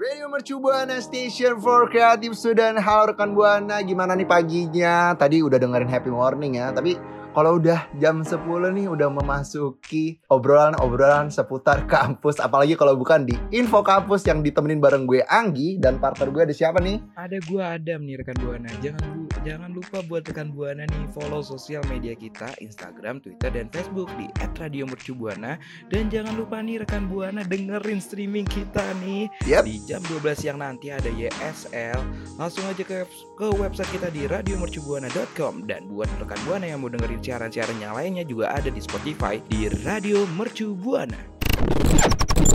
Radio Mercu Buana Station for Creative Student Halo rekan Buana, gimana nih paginya? Tadi udah dengerin Happy Morning ya Tapi kalau udah jam 10 nih udah memasuki obrolan-obrolan seputar kampus Apalagi kalau bukan di Info Kampus yang ditemenin bareng gue Anggi Dan partner gue ada siapa nih? Ada gua Adam nih rekan Buana. Jangan lu- jangan lupa buat rekan Buana nih follow sosial media kita Instagram, Twitter dan Facebook di @radiomercubuana dan jangan lupa nih rekan Buana dengerin streaming kita nih Yap. di jam 12 siang nanti ada YSL. Langsung aja ke ke website kita di radiomercubuana.com dan buat rekan Buana yang mau dengerin siaran-siaran yang lainnya juga ada di Spotify di Radio Mercu Buana.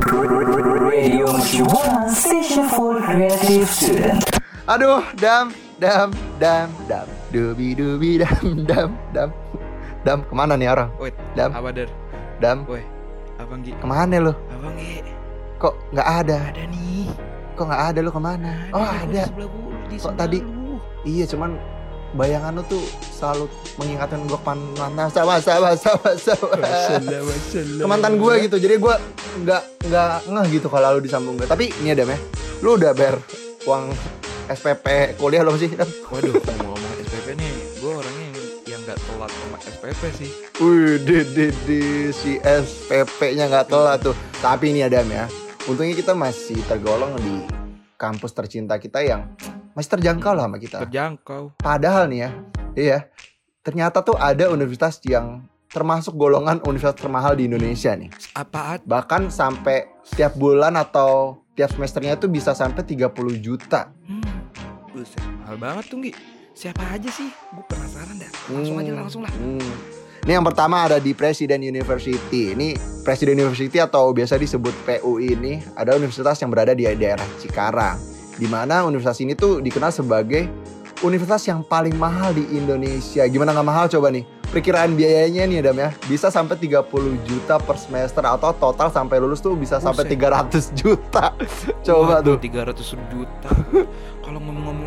Radio Mercu Buana Station for Creative Student. Aduh, dam, dam, dam, dam Dubi dubi dam, dam, dam Dam, ke mana nih orang? Wait, Dam, apa der? dam, Woi, Abang Gi, ke mana lu? Abang Gi, Kok nggak ada? ada nih. Kok nggak ada lu ke mana? Oh di ada sebelah gua, di Kok sebelah tadi? lu. Iya cuman bayangan lu tuh selalu mengingatkan gue mana sama sama sama sama Masalah, masalah. ke mantan gue gitu jadi gue nggak nggak ngeh gitu kalau lu disambung gue tapi ini ada ya lu udah bayar uang SPP kuliah lo sih Dam? Waduh, ngomong-ngomong SPP nih, gue orangnya yang nggak telat sama SPP sih. Wih, di, di, di, si SPP-nya nggak telat tuh. Tapi ini Adam ya, untungnya kita masih tergolong di kampus tercinta kita yang masih terjangkau lah sama kita. Terjangkau. Padahal nih ya, iya, ternyata tuh ada universitas yang termasuk golongan universitas termahal di Indonesia nih. Apaan? Bahkan sampai setiap bulan atau tiap semesternya tuh bisa sampai 30 juta. Hmm, buset, mahal banget tuh Gi. Siapa aja sih? Gue penasaran dah. Langsung aja Hmm, langsung lah. hmm. Ini yang pertama ada di Presiden University. Ini Presiden University atau biasa disebut PU ini ada universitas yang berada di daerah Cikarang. Di mana universitas ini tuh dikenal sebagai universitas yang paling mahal di Indonesia. Gimana nggak mahal coba nih? Perkiraan biayanya nih Adam ya, bisa sampai 30 juta per semester atau total sampai lulus tuh bisa sampai Buset. 300 juta. coba Waduh, tuh. 300 juta. Kalau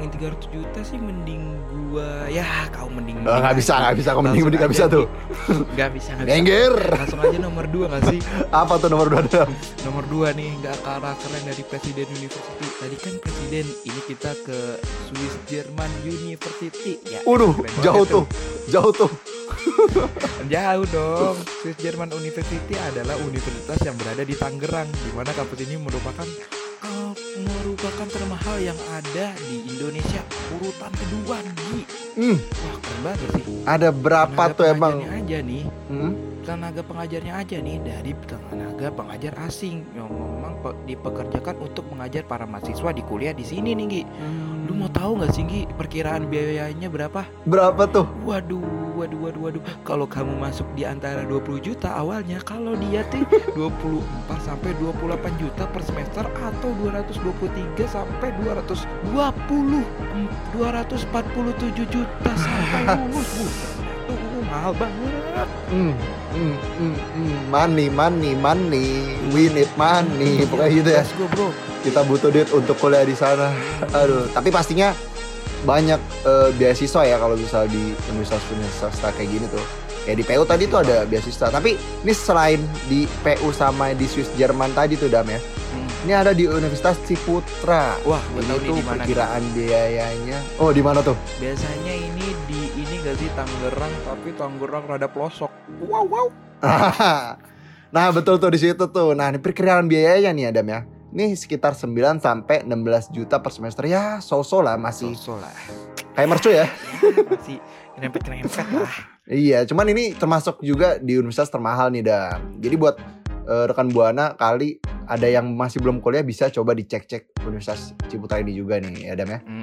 ngomong-ngomongin 300 juta sih mending gua ya kau mending Oh, nggak bisa, nggak bisa, kau mending mending nggak bisa tuh. Gi. Nggak bisa, nggak bisa. Gengger. Langsung aja nomor 2 gak sih? Apa tuh nomor dua Adam? Nomor 2 nih nggak kalah keren dari Presiden University. Tadi kan Presiden ini kita ke Swiss German University ya. Waduh, banget jauh tuh. Jauh tuh. Jauh dong. Swiss German University adalah universitas yang berada di Tangerang, di mana kampus ini merupakan eh, merupakan termahal yang ada di Indonesia urutan kedua nih. Hmm, Wah keren banget sih. ada berapa tuh emang? aja nih, Hmm? Tenaga pengajarnya aja nih dari tenaga pengajar asing yang memang pe- dipekerjakan untuk mengajar para mahasiswa di kuliah di sini nih Gi. Lu mau tahu nggak sih Gi perkiraan biayanya berapa? Berapa tuh? Waduh, waduh, waduh, waduh. Kalau kamu masuk di antara 20 juta awalnya, kalau dia tuh 24 sampai 28 juta per semester atau 223 sampai 220 em, 247 juta sampai lulus. Buset, mahal banget. Hmm, hmm, hmm, hmm. Money, money, money. We need money. Pokoknya gitu ya. Bro. Kita butuh duit untuk kuliah di sana. Aduh, tapi pastinya banyak eh, beasiswa ya kalau misal di universitas-universitas kayak gini tuh. Kayak di PU tadi tuh ada beasiswa. Tapi ini selain di PU sama di Swiss Jerman tadi tuh Dam ya. Hmm. Ini ada di Universitas Ciputra. Wah, gue tahu nih. perkiraan biayanya. Oh, di mana tuh? Biasanya ini di sih Tangerang, tapi Tangerang rada pelosok. Wow, wow. nah betul tuh di situ tuh. Nah ini perkiraan biayanya nih Adam ya. Ini sekitar 9 sampai 16 juta per semester ya, so-so lah masih So lah. kayak mercu ya. Masih nyerempet-nyerempet lah. Iya, cuman ini termasuk juga di universitas termahal nih Dam. Jadi buat eh, rekan buana kali ada yang masih belum kuliah bisa coba dicek-cek Universitas Ciputra ini juga nih ya Dam ya. Mm-mm,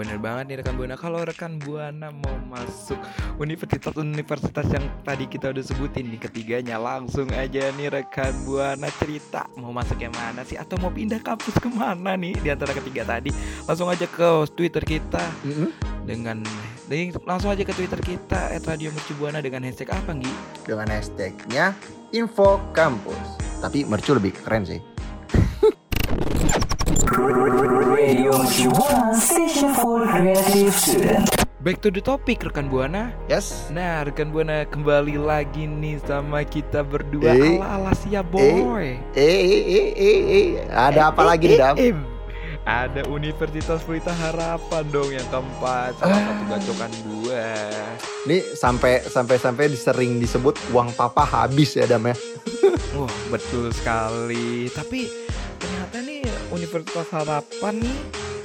bener banget nih rekan buana. Kalau rekan buana mau masuk universitas-universitas yang tadi kita udah sebutin nih ketiganya, langsung aja nih rekan buana cerita mau masuk yang mana sih atau mau pindah kampus ke mana nih di antara ketiga tadi. Langsung aja ke Twitter kita Mm-mm. dengan dengan- langsung aja ke Twitter kita @radio Mercubuana dengan hashtag apa Gi? Dengan hashtagnya Info Kampus. Tapi mercu lebih keren sih. Radio Station for Creative Student. Back to the topic rekan buana. Yes. Nah, rekan Buana kembali lagi nih sama kita berdua Eh. ala-ala siap boy. Eh, eh, eh, eh, eh. Ada apa lagi nih, Dam? Eh, ada Universitas Pelita Harapan dong yang keempat, salah Ah. satu gacokan gua. Ini sampai sampai sampai sering disebut uang papa habis ya, Dam ya. Wah, betul sekali. Tapi ternyata nih Universitas Harapan nih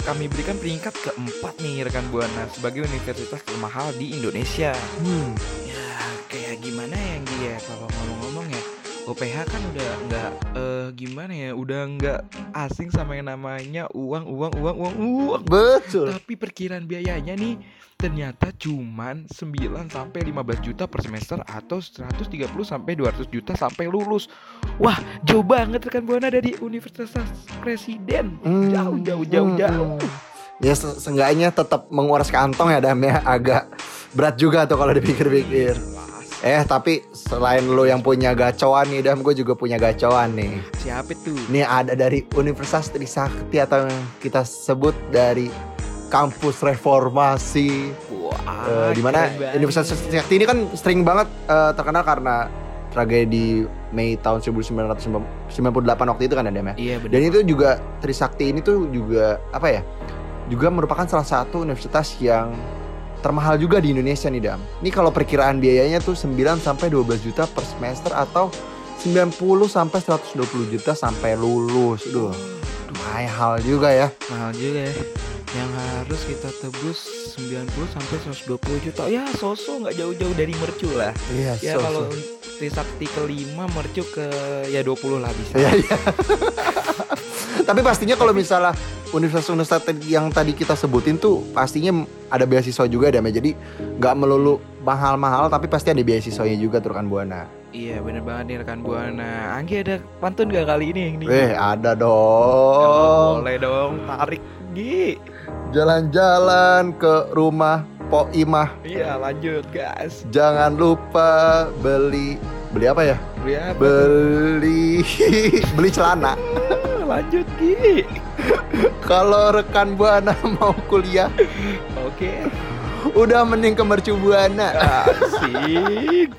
kami berikan peringkat keempat nih rekan Buana sebagai universitas termahal di Indonesia. Hmm. Ya kayak gimana ya dia kalau ngomong-ngomong ya OPH kan udah nggak eh gimana ya udah nggak asing sama yang namanya uang uang uang uang uang Betul. tapi perkiraan biayanya nih ternyata cuman 9 sampai 15 juta per semester atau 130 sampai 200 juta sampai lulus. Wah, jauh banget rekan Buana dari Universitas Presiden. Hmm. Jauh jauh jauh Hmm. jauh. Ya se- seenggaknya tetap menguras kantong ya Dam ya Agak berat juga tuh kalau dipikir-pikir Eh tapi selain lo yang punya gacoan nih Dam Gue juga punya gacoan nih Siapa tuh? Ini ada dari Universitas Trisakti Atau yang kita sebut dari Kampus Reformasi Wah, Eh, di mana keren banget. Universitas Trisakti ini kan sering banget eh, terkenal karena tragedi Mei tahun 1998 waktu itu kan ya Dam ya Iya benar. dan itu juga Trisakti ini tuh juga apa ya? Juga merupakan salah satu universitas yang termahal juga di Indonesia nih Dam. Ini kalau perkiraan biayanya tuh 9 sampai 12 juta per semester atau 90 sampai 120 juta sampai lulus. Duh, mahal juga ya. mahal juga ya. Yang harus kita tebus 90 sampai 120 juta. Ya, sosok nggak jauh-jauh dari mercu lah. Iya, Ya so- kalau so. Trisakti kelima mercu ke ya 20 lah bisa. Iya, iya. Tapi pastinya kalau misalnya universitas-universitas yang tadi kita sebutin tuh pastinya ada beasiswa juga ya. Jadi nggak melulu mahal-mahal tapi pasti ada beasiswanya juga tuh kan Buana. Iya bener banget nih rekan Buana. Anggi ada pantun gak kali ini? Eh ada Oh, dong. boleh dong tarik Gi. Jalan-jalan ke rumah Po Imah. Iya lanjut guys. Jangan lupa beli beli apa ya? Beli apa? Beli beli celana. lanjut Gi. Kalau rekan Buana mau kuliah, Oke. udah mending ke Mercu Buana. Asik.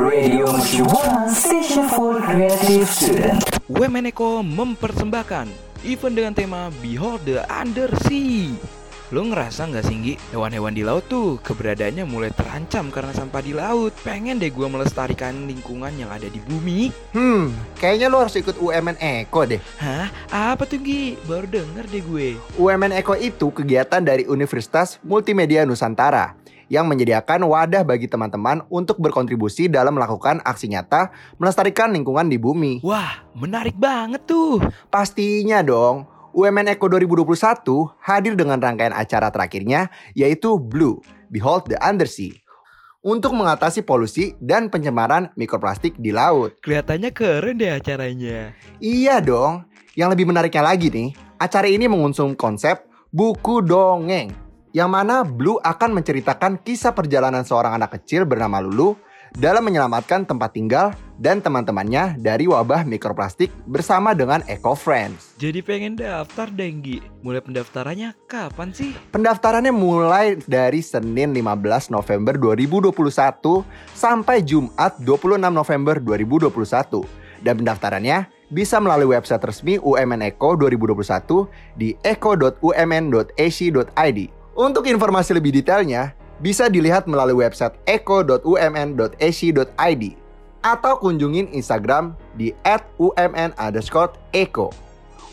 Radio Mercubuana Station for Creative Student. Wemeneko mempersembahkan event dengan tema Behold the Undersea. Lo ngerasa nggak sih Nggi, hewan-hewan di laut tuh keberadaannya mulai terancam karena sampah di laut. Pengen deh gue melestarikan lingkungan yang ada di bumi. Hmm, kayaknya lo harus ikut UMN Eko deh. Hah? Apa tuh Nggi? Baru denger deh gue. UMN Eko itu kegiatan dari Universitas Multimedia Nusantara yang menyediakan wadah bagi teman-teman untuk berkontribusi dalam melakukan aksi nyata melestarikan lingkungan di bumi. Wah, menarik banget tuh. Pastinya dong, UMN Eko 2021 hadir dengan rangkaian acara terakhirnya yaitu Blue, Behold the Undersea. Untuk mengatasi polusi dan pencemaran mikroplastik di laut. Kelihatannya keren deh acaranya. Iya dong. Yang lebih menariknya lagi nih, acara ini mengusung konsep buku dongeng. Yang mana Blue akan menceritakan kisah perjalanan seorang anak kecil bernama Lulu dalam menyelamatkan tempat tinggal dan teman-temannya dari wabah mikroplastik bersama dengan Eco Friends. Jadi pengen daftar deh Nggi. Mulai pendaftarannya kapan sih? Pendaftarannya mulai dari Senin 15 November 2021 sampai Jumat 26 November 2021. Dan pendaftarannya bisa melalui website resmi UMN Eko 2021 di eko.umn.ac.id. Untuk informasi lebih detailnya, bisa dilihat melalui website eko.umn.ac.id atau kunjungin Instagram di @umn underscore eko.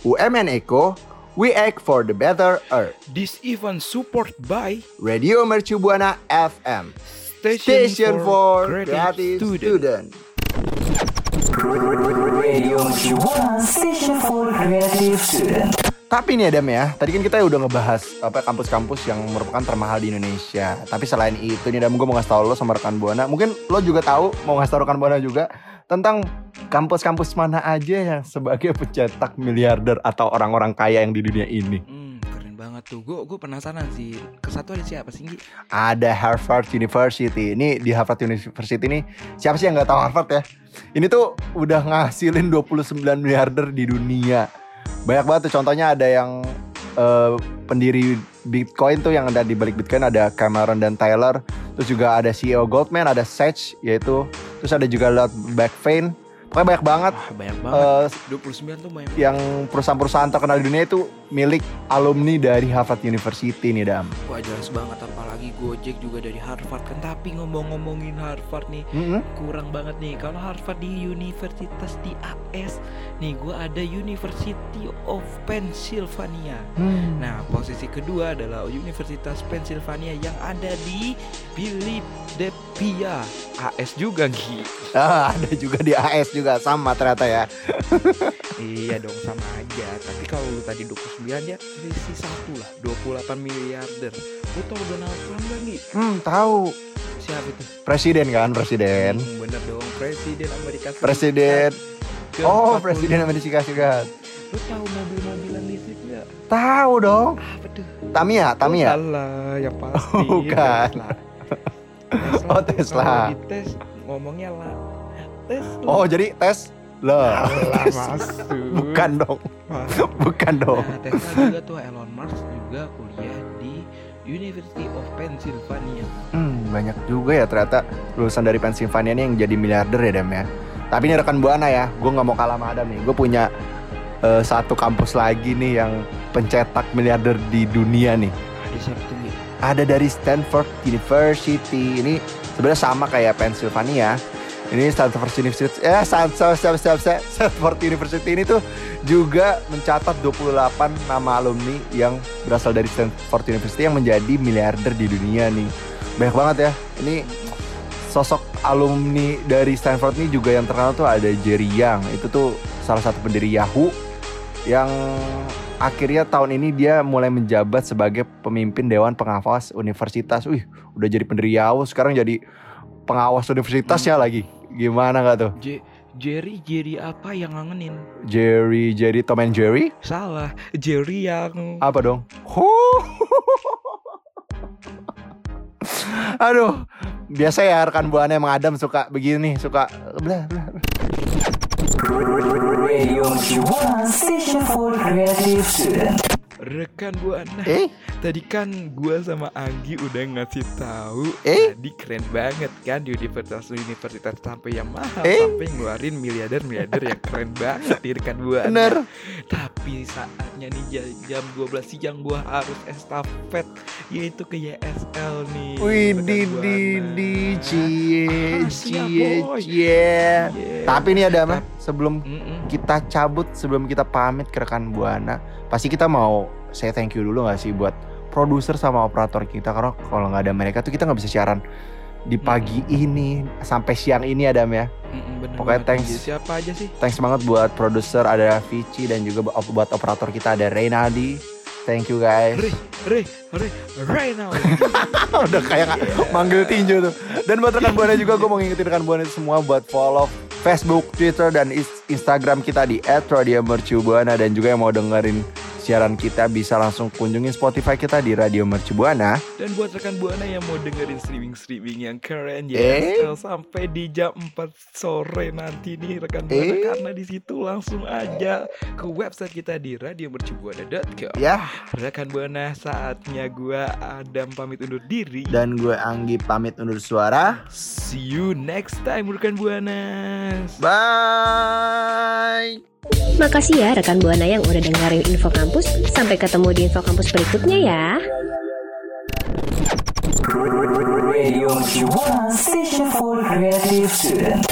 UMN Eko, we act for the better earth. This event support by Radio Mercu Buana FM, Station for Creative Student. Radio Mercubuana Station for Creative Student. Tapi nih Adam ya, tadi kan kita udah ngebahas apa kampus-kampus yang merupakan termahal di Indonesia. Tapi selain itu nih Adam, gue mau ngasih tau lo sama rekan Buana. Mungkin lo juga tahu, mau ngasih tau rekan Buana juga tentang kampus-kampus mana aja yang sebagai pencetak miliarder atau orang-orang kaya yang di dunia ini. Hmm, keren banget tuh. Gue gue penasaran sih. Kesatu ada siapa sih? Gi? Ada Harvard University. Ini di Harvard University ini siapa sih yang nggak tahu Harvard ya? Ini tuh udah ngasilin 29 miliarder di dunia. Banyak banget tuh contohnya ada yang eh, pendiri Bitcoin tuh yang ada di balik Bitcoin ada Cameron dan Taylor. Terus juga ada CEO Goldman, ada Sage yaitu. Terus ada juga Lord Backfein. Pokoknya banyak banget Wah, banyak banget. eh, 29 tuh banyak. yang perusahaan-perusahaan terkenal di dunia itu milik alumni dari Harvard University nih Dam. Wah, jelas banget apalagi Gojek juga dari Harvard kan. Tapi ngomong-ngomongin Harvard nih, Mm-mm. kurang banget nih kalau Harvard di universitas di AS nih gue ada University of Pennsylvania Hmm. nah posisi kedua adalah Universitas Pennsylvania yang ada di Philadelphia AS juga Gi Ah, ada juga di AS juga sama ternyata ya. iya dong sama aja tapi kalau lu tadi 29 ya selisih satu lah 28 miliarder lu tau Donald Trump gak Gi? Hmm, tahu. siapa itu? Presiden kan, presiden. Hmm, bener dong Presiden Amerika Serikat Presiden. Oh, 40. presiden Amerika Serikat. Lu tahu mobil-mobilan listrik gak? Tahu dong. Apa tuh? Tamiya, Tamiya. Salah, yang pasti. Bukan. Tesla. Oh, Tesla. Kalau dites ngomongnya lah. Tesla. Oh, jadi tes lah. Bukan dong. Masuk. Bukan dong. Nah, Tesla juga tuh Elon Musk juga kuliah di University of Pennsylvania. Hmm, banyak juga ya ternyata lulusan dari Pennsylvania ini yang jadi miliarder ya Dam ya. Tapi ini rekan Buana ya, gue nggak mau kalah sama Adam nih. Gue punya eh, satu kampus lagi nih yang pencetak miliarder di dunia nih. Ada siapa tuh? Ada dari Stanford University. Ini sebenarnya sama kayak Pennsylvania. Ini Stanford University, eh Stanford, Stanford, Stanford University ini tuh juga mencatat 28 nama alumni yang berasal dari Stanford University yang menjadi miliarder di dunia nih. Banyak banget ya. Ini sosok alumni dari Stanford ini juga yang terkenal tuh ada Jerry Yang. Itu tuh salah satu pendiri Yahoo yang akhirnya tahun ini dia mulai menjabat sebagai pemimpin Dewan Pengawas Universitas. Wih, udah jadi pendiri Yahoo, sekarang jadi pengawas universitasnya lagi. Gimana gak tuh? J- Jerry, Jerry apa yang ngangenin? Jerry, Jerry, Tom and Jerry? Salah, Jerry yang Apa dong? Huh. Aduh, biasa ya rekan buana emang Adam suka begini, suka blah blah. blah. Radio Mercubuana Station for Creative Student. rekan buana. Eh, Tadi kan gua sama Anggi udah ngasih tahu Eh? tadi keren banget kan di universitas universitas sampai yang mahal Eh? sampai ngeluarin miliarder miliarder yang keren banget di rekan buana. bener. Tapi saatnya nih ja- jam 12 siang gua harus estafet yaitu ke YSL nih. Wih, di Buana. di di cie siap, cie cie. Yeah. Tapi nih Adam, ya, sebelum Mm-mm. kita cabut sebelum kita pamit ke rekan buana pasti kita mau say thank you dulu gak sih buat produser sama operator kita karena kalau nggak ada mereka tuh kita nggak bisa siaran di pagi ini sampai siang ini Adam ya Mm-mm, bener Pokoknya banget, thanks. Anggi. Siapa aja sih? thanks banget buat produser ada Vici dan juga bu- buat operator kita ada Reynaldi thank you guys Re, Re, Re, Reynald. udah kayak nggak manggil tinju tuh dan buat rekan buana juga gue mau ngingetin rekan buana itu semua buat follow Facebook, Twitter, dan Instagram kita di @radiomercubuana dan juga yang mau dengerin siaran kita bisa langsung kunjungi Spotify kita di Radio Mercubuana. Dan buat rekan Buana yang mau dengerin streaming-streaming yang keren Eh? YSL sampai di jam 4 sore nanti nih rekan Buana Eh? karena di situ langsung aja ke website kita di radiomercubuana.com. Ya, Rekan Buana saatnya gua Adam pamit undur diri. dan gue Anggi pamit undur suara. See you next time rekan Buana. Bye. Makasih ya rekan Buana yang udah dengerin Info Kampus. Sampai ketemu di Info Kampus berikutnya ya. Radio Station for Creative Student.